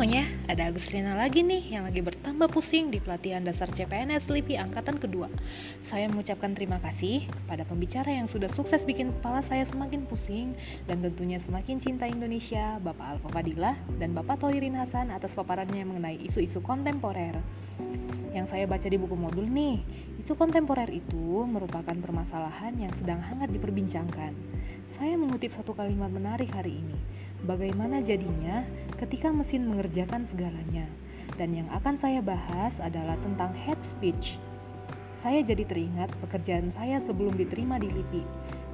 semuanya, ada Agus Rina lagi nih yang lagi bertambah pusing di pelatihan dasar CPNS LIPI angkatan kedua. Saya mengucapkan terima kasih kepada pembicara yang sudah sukses bikin kepala saya semakin pusing dan tentunya semakin cinta Indonesia, Bapak Alfa Fadilah dan Bapak Tohirin Hasan atas paparannya mengenai isu-isu kontemporer. Yang saya baca di buku modul nih, isu kontemporer itu merupakan permasalahan yang sedang hangat diperbincangkan. Saya mengutip satu kalimat menarik hari ini bagaimana jadinya ketika mesin mengerjakan segalanya. Dan yang akan saya bahas adalah tentang head speech. Saya jadi teringat pekerjaan saya sebelum diterima di LIPI.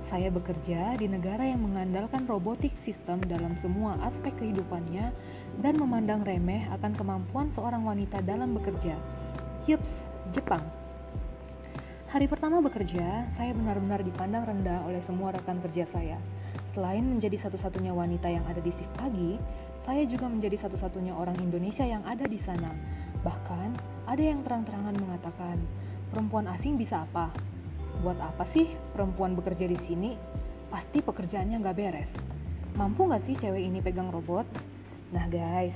Saya bekerja di negara yang mengandalkan robotik sistem dalam semua aspek kehidupannya dan memandang remeh akan kemampuan seorang wanita dalam bekerja. Yups, Jepang. Hari pertama bekerja, saya benar-benar dipandang rendah oleh semua rekan kerja saya. Selain menjadi satu-satunya wanita yang ada di shift pagi, saya juga menjadi satu-satunya orang Indonesia yang ada di sana. Bahkan, ada yang terang-terangan mengatakan, perempuan asing bisa apa? Buat apa sih perempuan bekerja di sini? Pasti pekerjaannya nggak beres. Mampu nggak sih cewek ini pegang robot? Nah guys,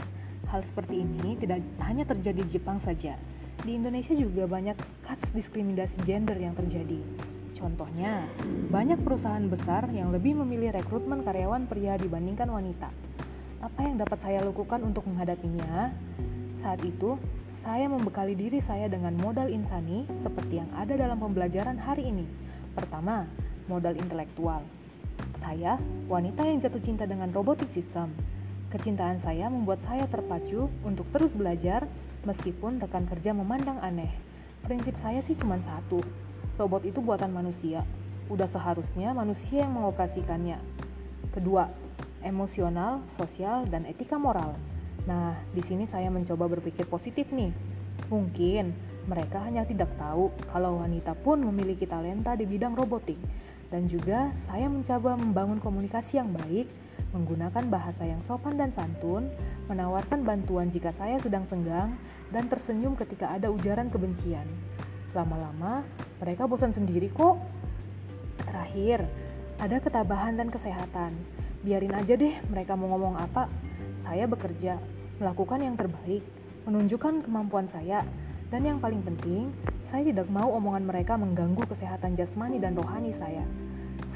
hal seperti ini tidak hanya terjadi di Jepang saja. Di Indonesia juga banyak kasus diskriminasi gender yang terjadi. Contohnya, banyak perusahaan besar yang lebih memilih rekrutmen karyawan pria dibandingkan wanita. Apa yang dapat saya lakukan untuk menghadapinya? Saat itu, saya membekali diri saya dengan modal insani seperti yang ada dalam pembelajaran hari ini. Pertama, modal intelektual. Saya, wanita yang jatuh cinta dengan robotik sistem. Kecintaan saya membuat saya terpacu untuk terus belajar meskipun rekan kerja memandang aneh. Prinsip saya sih cuma satu, robot itu buatan manusia. Udah seharusnya manusia yang mengoperasikannya. Kedua, emosional, sosial, dan etika moral. Nah, di sini saya mencoba berpikir positif nih. Mungkin mereka hanya tidak tahu kalau wanita pun memiliki talenta di bidang robotik. Dan juga saya mencoba membangun komunikasi yang baik, menggunakan bahasa yang sopan dan santun, menawarkan bantuan jika saya sedang senggang, dan tersenyum ketika ada ujaran kebencian. Lama-lama, mereka bosan sendiri kok. Terakhir, ada ketabahan dan kesehatan. Biarin aja deh mereka mau ngomong apa. Saya bekerja, melakukan yang terbaik, menunjukkan kemampuan saya, dan yang paling penting, saya tidak mau omongan mereka mengganggu kesehatan jasmani dan rohani saya.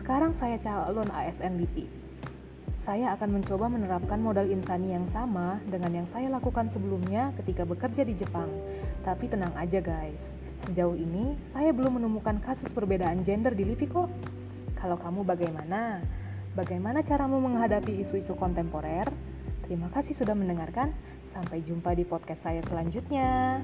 Sekarang saya calon ASN LIPI. Saya akan mencoba menerapkan modal insani yang sama dengan yang saya lakukan sebelumnya ketika bekerja di Jepang. Tapi tenang aja guys, Sejauh ini, saya belum menemukan kasus perbedaan gender di LIPI kok. Kalau kamu bagaimana? Bagaimana caramu menghadapi isu-isu kontemporer? Terima kasih sudah mendengarkan. Sampai jumpa di podcast saya selanjutnya.